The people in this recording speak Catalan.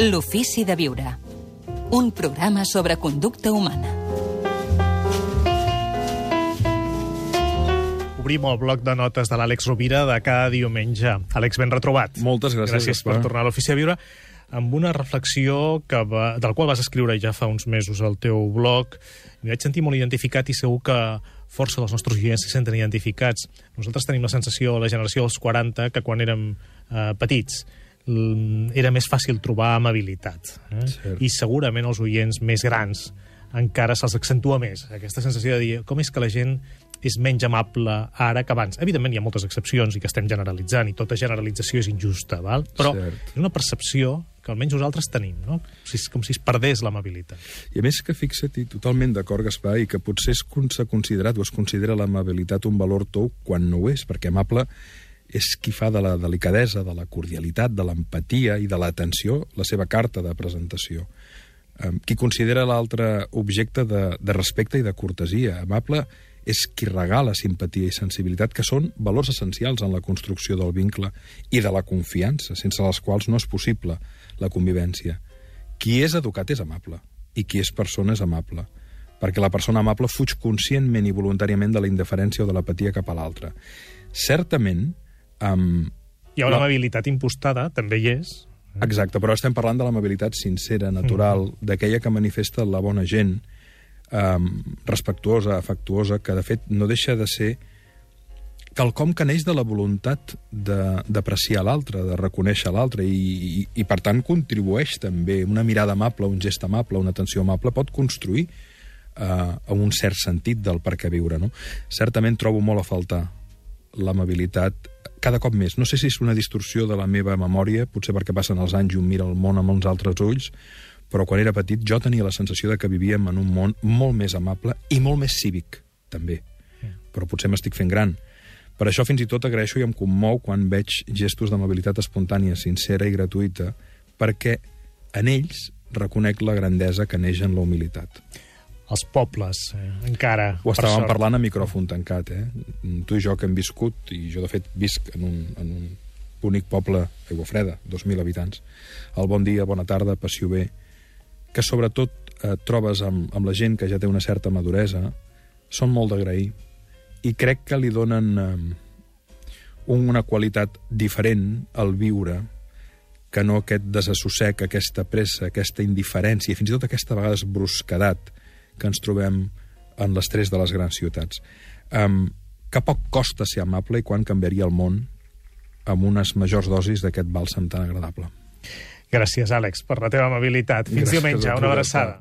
L'ofici de viure. Un programa sobre conducta humana. Obrim el bloc de notes de l'Àlex Rovira de cada diumenge. Àlex, ben retrobat. Moltes gràcies, Gràcies per tornar a l'ofici de viure amb una reflexió que va, del qual vas escriure ja fa uns mesos al teu blog. M'hi vaig sentir molt identificat i segur que força dels nostres oients se senten identificats. Nosaltres tenim la sensació, la generació dels 40, que quan érem eh, petits era més fàcil trobar amabilitat. Eh? Cert. I segurament els oients més grans encara se'ls accentua més. Aquesta sensació de dir com és que la gent és menys amable ara que abans. Evidentment hi ha moltes excepcions i que estem generalitzant i tota generalització és injusta, val? però Cert. és una percepció que almenys nosaltres tenim, no? Si és com si es perdés l'amabilitat. I a més que fixa-t'hi totalment d'acord, Gaspar, i que potser s'ha considerat o es considera l'amabilitat un valor tou quan no ho és, perquè amable és qui fa de la delicadesa, de la cordialitat, de l'empatia i de l'atenció la seva carta de presentació. Qui considera l'altre objecte de, de respecte i de cortesia. Amable és qui regala simpatia i sensibilitat, que són valors essencials en la construcció del vincle i de la confiança, sense les quals no és possible la convivència. Qui és educat és amable, i qui és persona és amable, perquè la persona amable fuig conscientment i voluntàriament de la indiferència o de l'apatia cap a l'altre. Certament, um, Hi ha una La- amabilitat impostada, també hi és, Exacte, però estem parlant de l'amabilitat sincera, natural, mm. d'aquella que manifesta la bona gent, um, respectuosa, afectuosa, que de fet no deixa de ser quelcom que neix de la voluntat de- d'apreciar l'altre, de reconèixer l'altre, i, i, i per tant contribueix també una mirada amable, un gest amable, una atenció amable, pot construir uh, un cert sentit del per què viure. No? Certament trobo molt a faltar l'amabilitat cada cop més. No sé si és una distorsió de la meva memòria, potser perquè passen els anys i un mira el món amb uns altres ulls, però quan era petit jo tenia la sensació de que vivíem en un món molt més amable i molt més cívic, també. Però potser m'estic fent gran. Per això fins i tot agraeixo i em commou quan veig gestos d'amabilitat espontània, sincera i gratuïta, perquè en ells reconec la grandesa que neix en la humilitat. Els pobles, eh, encara. Ho estàvem sort. parlant a micròfon tancat, eh? Tu i jo que hem viscut, i jo de fet visc en un, en un bonic poble, Aigua Freda, 2.000 habitants, el bon dia, bona tarda, passió bé, que sobretot eh, trobes amb, amb la gent que ja té una certa maduresa, són molt d'agrair, i crec que li donen eh, una qualitat diferent al viure que no aquest desassossec, aquesta pressa, aquesta indiferència, i fins i tot aquesta vegades brusquedat que ens trobem en l'estrès de les grans ciutats. Um, que poc costa ser amable i quan canviaria el món amb unes majors dosis d'aquest bàlsam tan agradable. Gràcies, Àlex, per la teva amabilitat. Fins Gràcies diumenge, una abraçada.